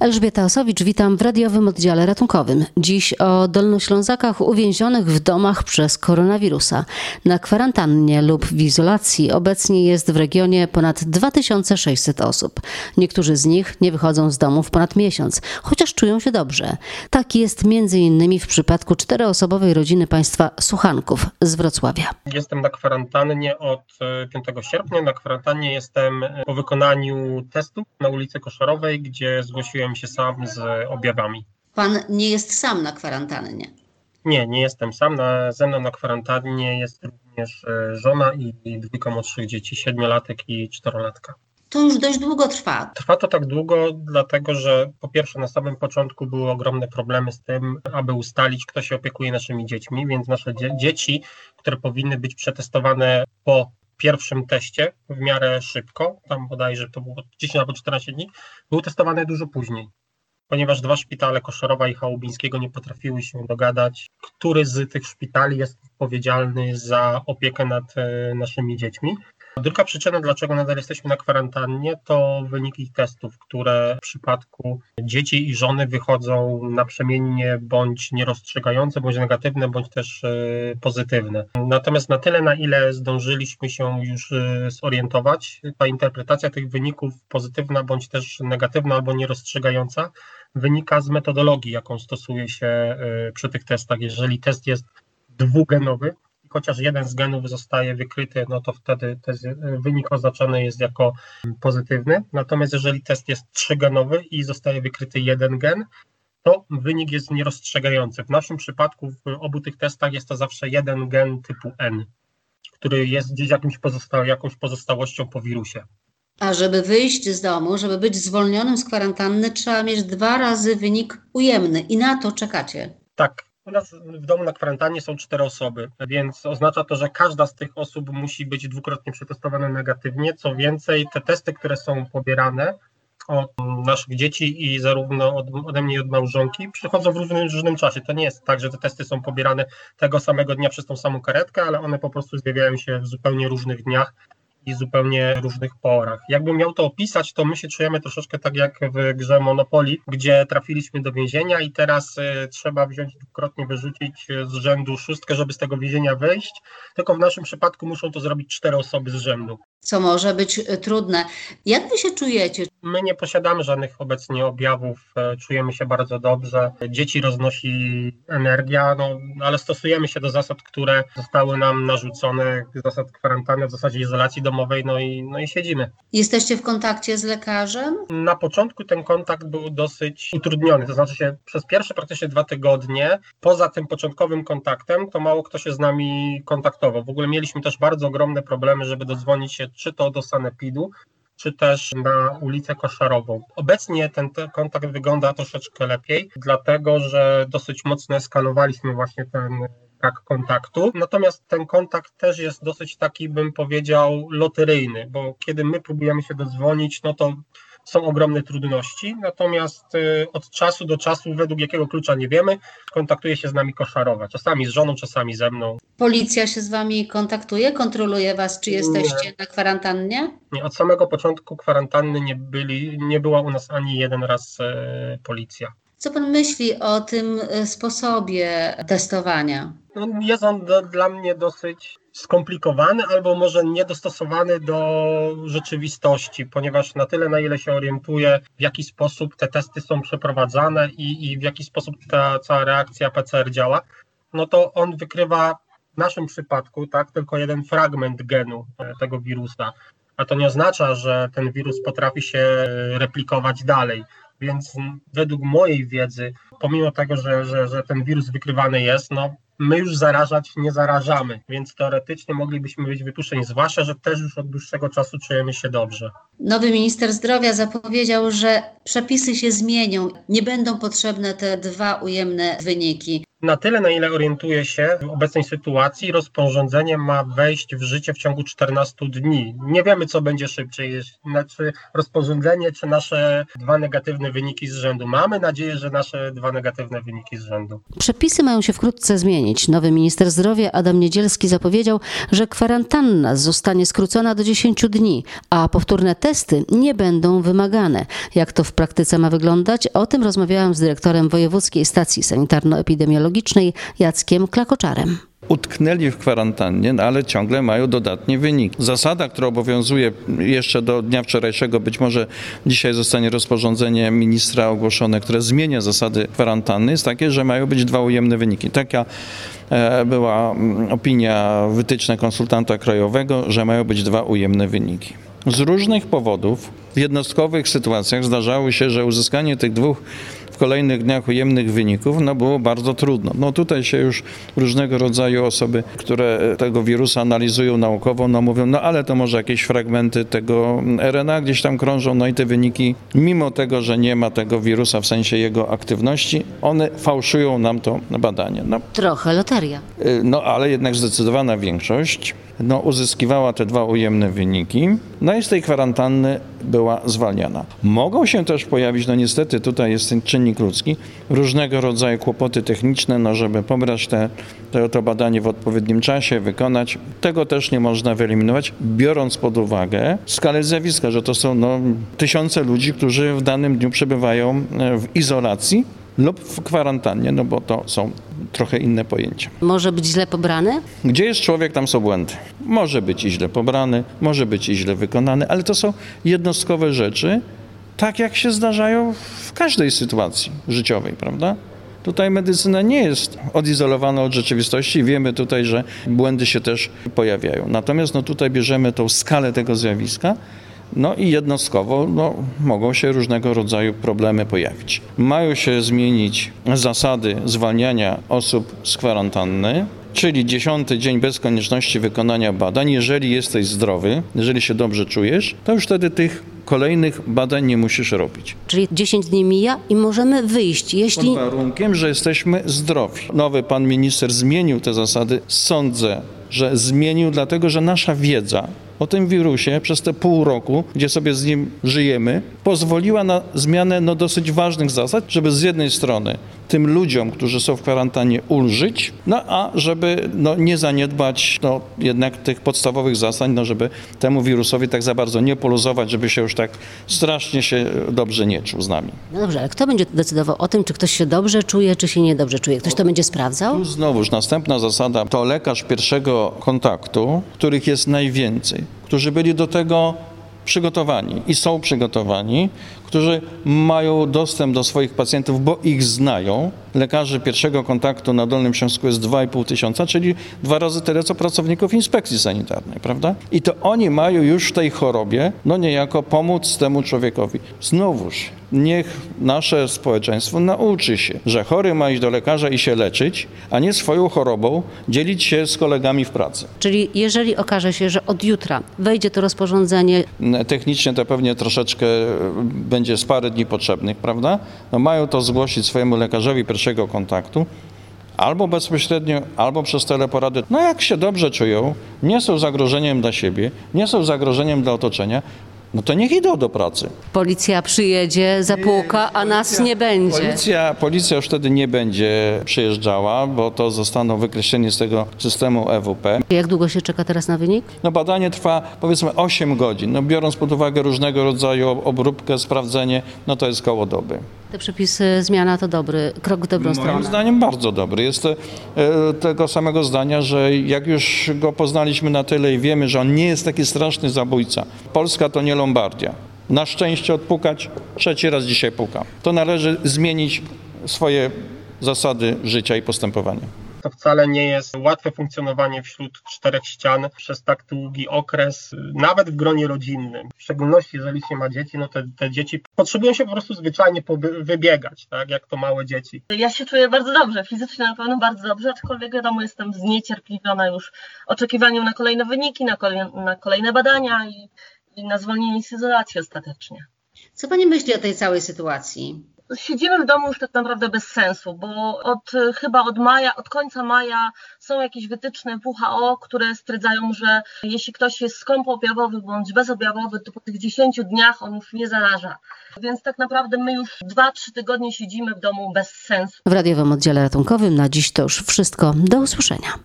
Elżbieta Osowicz, witam w radiowym oddziale ratunkowym. Dziś o dolnoślązakach uwięzionych w domach przez koronawirusa. Na kwarantannie lub w izolacji obecnie jest w regionie ponad 2600 osób. Niektórzy z nich nie wychodzą z domów ponad miesiąc, chociaż czują się dobrze. Tak jest innymi w przypadku czteroosobowej rodziny państwa Suchanków z Wrocławia. Jestem na kwarantannie od 5 e, sierpnia. Na kwarantannie jestem po wykonaniu testu na ulicy Koszorowej, gdzie zgłosiłem się sam z objawami. Pan nie jest sam na kwarantannie? Nie, nie jestem sam. Na, ze mną na kwarantannie jest również e, żona i dwójka młodszych dzieci, siedmiolatek i czterolatka. To już dość długo trwa. Trwa to tak długo, dlatego że po pierwsze na samym początku były ogromne problemy z tym, aby ustalić, kto się opiekuje naszymi dziećmi, więc nasze dzie dzieci, które powinny być przetestowane po pierwszym teście w miarę szybko, tam bodajże to było 10 albo 14 dni, były testowane dużo później, ponieważ dwa szpitale Koszorowa i Chałubińskiego nie potrafiły się dogadać, który z tych szpitali jest odpowiedzialny za opiekę nad e, naszymi dziećmi. Druga przyczyna, dlaczego nadal jesteśmy na kwarantannie, to wyniki testów, które w przypadku dzieci i żony wychodzą naprzemiennie bądź nierozstrzygające, bądź negatywne, bądź też e, pozytywne. Natomiast na tyle, na ile zdążyliśmy się już e, zorientować, ta interpretacja tych wyników pozytywna, bądź też negatywna albo nierozstrzygająca, wynika z metodologii, jaką stosuje się e, przy tych testach. Jeżeli test jest dwugenowy, chociaż jeden z genów zostaje wykryty, no to wtedy wynik oznaczony jest jako pozytywny. Natomiast jeżeli test jest trzygenowy i zostaje wykryty jeden gen, to wynik jest nierozstrzegający. W naszym przypadku w obu tych testach jest to zawsze jeden gen typu N, który jest gdzieś jakimś pozosta jakąś pozostałością po wirusie. A żeby wyjść z domu, żeby być zwolnionym z kwarantanny, trzeba mieć dwa razy wynik ujemny i na to czekacie. Tak, u nas w domu na kwarantannie są cztery osoby, więc oznacza to, że każda z tych osób musi być dwukrotnie przetestowana negatywnie. Co więcej, te testy, które są pobierane od naszych dzieci i zarówno od, ode mnie i od małżonki przychodzą w różnym, różnym czasie. To nie jest tak, że te testy są pobierane tego samego dnia przez tą samą karetkę, ale one po prostu zjawiają się w zupełnie różnych dniach i zupełnie różnych porach. Jakbym miał to opisać, to my się czujemy troszeczkę tak jak w grze Monopoly, gdzie trafiliśmy do więzienia i teraz y, trzeba wziąć dwukrotnie wyrzucić z rzędu szóstkę, żeby z tego więzienia wyjść. Tylko w naszym przypadku muszą to zrobić cztery osoby z rzędu co może być e, trudne. Jak wy się czujecie? My nie posiadamy żadnych obecnie objawów, e, czujemy się bardzo dobrze. Dzieci roznosi energia, no, ale stosujemy się do zasad, które zostały nam narzucone, zasad kwarantanny, w zasadzie izolacji domowej, no i, no i siedzimy. Jesteście w kontakcie z lekarzem? Na początku ten kontakt był dosyć utrudniony, to znaczy się przez pierwsze praktycznie dwa tygodnie, poza tym początkowym kontaktem, to mało kto się z nami kontaktował. W ogóle mieliśmy też bardzo ogromne problemy, żeby dodzwonić się czy to do sanepidu, czy też na ulicę Koszarową. Obecnie ten, kontakt wygląda troszeczkę lepiej, dlatego że dosyć mocno skanowaliśmy właśnie ten brak kontaktu. Natomiast ten kontakt też jest dosyć taki, bym powiedział, loteryjny, bo kiedy my próbujemy się dodzwonić, no to są ogromne trudności, natomiast y, od czasu do czasu, według jakiego klucza nie wiemy, kontaktuje się z nami koszarowa, czasami z żoną, czasami ze mną. Policja się z wami kontaktuje, kontroluje was, czy jesteście nie. na kwarantannie? Nie, od samego początku kwarantanny nie, byli, nie była u nas ani jeden raz e, policja. Co pan myśli o tym e, sposobie testowania? No, jest on do, dla mnie dosyć skomplikowany albo może niedostosowany do rzeczywistości, ponieważ na tyle, na ile się orientuję, w jaki sposób te testy są przeprowadzane i, i w jaki sposób ta cała reakcja PCR działa, no to on wykrywa w naszym przypadku tak, tylko jeden fragment genu e, tego wirusa. A to nie oznacza, że ten wirus potrafi się replikować dalej. Więc według mojej wiedzy, pomimo tego, że, że, że ten wirus wykrywany jest, no my już zarażać nie zarażamy, więc teoretycznie moglibyśmy być wypuszczeni, zwłaszcza, że też już od dłuższego czasu czujemy się dobrze. Nowy minister zdrowia zapowiedział, że przepisy się zmienią, nie będą potrzebne te dwa ujemne wyniki. Na tyle, na ile orientuję się w obecnej sytuacji, rozporządzenie ma wejść w życie w ciągu 14 dni. Nie wiemy, co będzie szybciej, znaczy rozporządzenie, czy nasze dwa negatywne wyniki z rzędu. Mamy nadzieję, że nasze dwa negatywne wyniki z rzędu. Przepisy mają się wkrótce zmienić. Nowy minister zdrowia Adam Niedzielski zapowiedział, że kwarantanna zostanie skrócona do 10 dni, a powtórne testy nie będą wymagane. Jak to w praktyce ma wyglądać? O tym rozmawiałam z dyrektorem Wojewódzkiej Stacji Sanitarno-Epidemiologicznej Jackiem Klakoczarem utknęli w kwarantannie, no ale ciągle mają dodatnie wyniki. Zasada, która obowiązuje jeszcze do dnia wczorajszego, być może dzisiaj zostanie rozporządzenie ministra ogłoszone, które zmienia zasady kwarantanny, jest takie, że mają być dwa ujemne wyniki. Taka e, była mm, opinia wytyczna konsultanta krajowego, że mają być dwa ujemne wyniki. Z różnych powodów w jednostkowych sytuacjach zdarzało się, że uzyskanie tych dwóch kolejnych dniach ujemnych wyników no było bardzo trudno. No tutaj się już różnego rodzaju osoby, które tego wirusa analizują naukowo, no mówią, no ale to może jakieś fragmenty tego RNA gdzieś tam krążą, no i te wyniki, mimo tego, że nie ma tego wirusa w sensie jego aktywności, one fałszują nam to badanie. No, Trochę loteria. Y, no ale jednak zdecydowana większość no, uzyskiwała te dwa ujemne wyniki, no i z tej kwarantanny była zwalniana. Mogą się też pojawić, no niestety tutaj jest ten czynnik ludzki, różnego rodzaju kłopoty techniczne, no żeby pobrać te, te, to badanie w odpowiednim czasie, wykonać. Tego też nie można wyeliminować, biorąc pod uwagę skalę zjawiska, że to są no, tysiące ludzi, którzy w danym dniu przebywają e, w izolacji lub w kwarantannie, no bo to są trochę inne pojęcia. Może być źle pobrany? Gdzie jest człowiek, tam są błędy. Może być i źle pobrany, może być i źle wykonany, ale to są jednostkowe rzeczy, tak jak się zdarzają w każdej sytuacji życiowej, prawda? Tutaj medycyna nie jest odizolowana od rzeczywistości. Wiemy tutaj, że błędy się też pojawiają. Natomiast no, tutaj bierzemy tą skalę tego zjawiska no i jednostkowo no, mogą się różnego rodzaju problemy pojawić. Mają się zmienić zasady zwalniania osób z kwarantanny, czyli dziesiąty dzień bez konieczności wykonania badań. Jeżeli jesteś zdrowy, jeżeli się dobrze czujesz, to już wtedy tych kolejnych badań nie musisz robić. Czyli 10 dni mija i możemy wyjść, jeśli... Pod warunkiem, że jesteśmy zdrowi. Nowy pan minister zmienił te zasady. Sądzę, że zmienił dlatego, że nasza wiedza o tym wirusie przez te pół roku, gdzie sobie z nim żyjemy, pozwoliła na zmianę no, dosyć ważnych zasad, żeby z jednej strony tym ludziom, którzy są w kwarantannie, ulżyć, no a żeby no, nie zaniedbać no, jednak tych podstawowych zasad, no, żeby temu wirusowi tak za bardzo nie poluzować, żeby się już tak strasznie się dobrze nie czuł z nami. No dobrze, ale kto będzie decydował o tym, czy ktoś się dobrze czuje, czy się niedobrze czuje? Ktoś to będzie sprawdzał? Tu znowuż następna zasada to lekarz pierwszego kontaktu, których jest najwięcej, którzy byli do tego przygotowani i są przygotowani, którzy mają dostęp do swoich pacjentów, bo ich znają. Lekarzy pierwszego kontaktu na Dolnym Śląsku jest 2,5 tysiąca, czyli dwa razy tyle, co pracowników inspekcji sanitarnej, prawda? I to oni mają już w tej chorobie, no niejako pomóc temu człowiekowi. Znowuż, niech nasze społeczeństwo nauczy się, że chory ma iść do lekarza i się leczyć, a nie swoją chorobą dzielić się z kolegami w pracy. Czyli jeżeli okaże się, że od jutra wejdzie to rozporządzenie... Technicznie to pewnie troszeczkę będzie będzie z parę dni potrzebnych, prawda? No mają to zgłosić swojemu lekarzowi pierwszego kontaktu, albo bezpośrednio, albo przez teleporady. No jak się dobrze czują, nie są zagrożeniem dla siebie, nie są zagrożeniem dla otoczenia, no to niech idą do pracy. Policja przyjedzie, zapłuka, a nas nie będzie. Policja, policja już wtedy nie będzie przyjeżdżała, bo to zostaną wykreśleni z tego systemu EWP. Jak długo się czeka teraz na wynik? No badanie trwa powiedzmy 8 godzin. No biorąc pod uwagę różnego rodzaju obróbkę, sprawdzenie, no to jest koło doby. Te przepisy, zmiana to dobry krok w dobrą Moim stronę. Moim zdaniem bardzo dobry. Jest e, tego samego zdania, że jak już go poznaliśmy na tyle i wiemy, że on nie jest taki straszny zabójca. Polska to nie Lombardia. Na szczęście odpukać, trzeci raz dzisiaj puka. To należy zmienić swoje zasady życia i postępowania. To wcale nie jest łatwe funkcjonowanie wśród czterech ścian przez tak długi okres, nawet w gronie rodzinnym. W szczególności jeżeli się ma dzieci, no te, te dzieci potrzebują się po prostu zwyczajnie wybiegać, tak, jak to małe dzieci. Ja się czuję bardzo dobrze, fizycznie na pewno bardzo dobrze, aczkolwiek wiadomo, jestem zniecierpliwiona już oczekiwaniem na kolejne wyniki, na, kolejne, na kolejne badania i, i na zwolnienie z izolacji ostatecznie. Co Pani myśli o tej całej sytuacji? Siedzimy w domu już tak naprawdę bez sensu, bo od chyba od maja, od końca maja są jakieś wytyczne WHO, które stwierdzają, że jeśli ktoś jest skąpoobjawowy bądź bezobjawowy, to po tych 10 dniach on już nie zaraża. Więc tak naprawdę my już 2-3 tygodnie siedzimy w domu bez sensu. W radiowym oddziale ratunkowym na dziś to już wszystko. Do usłyszenia.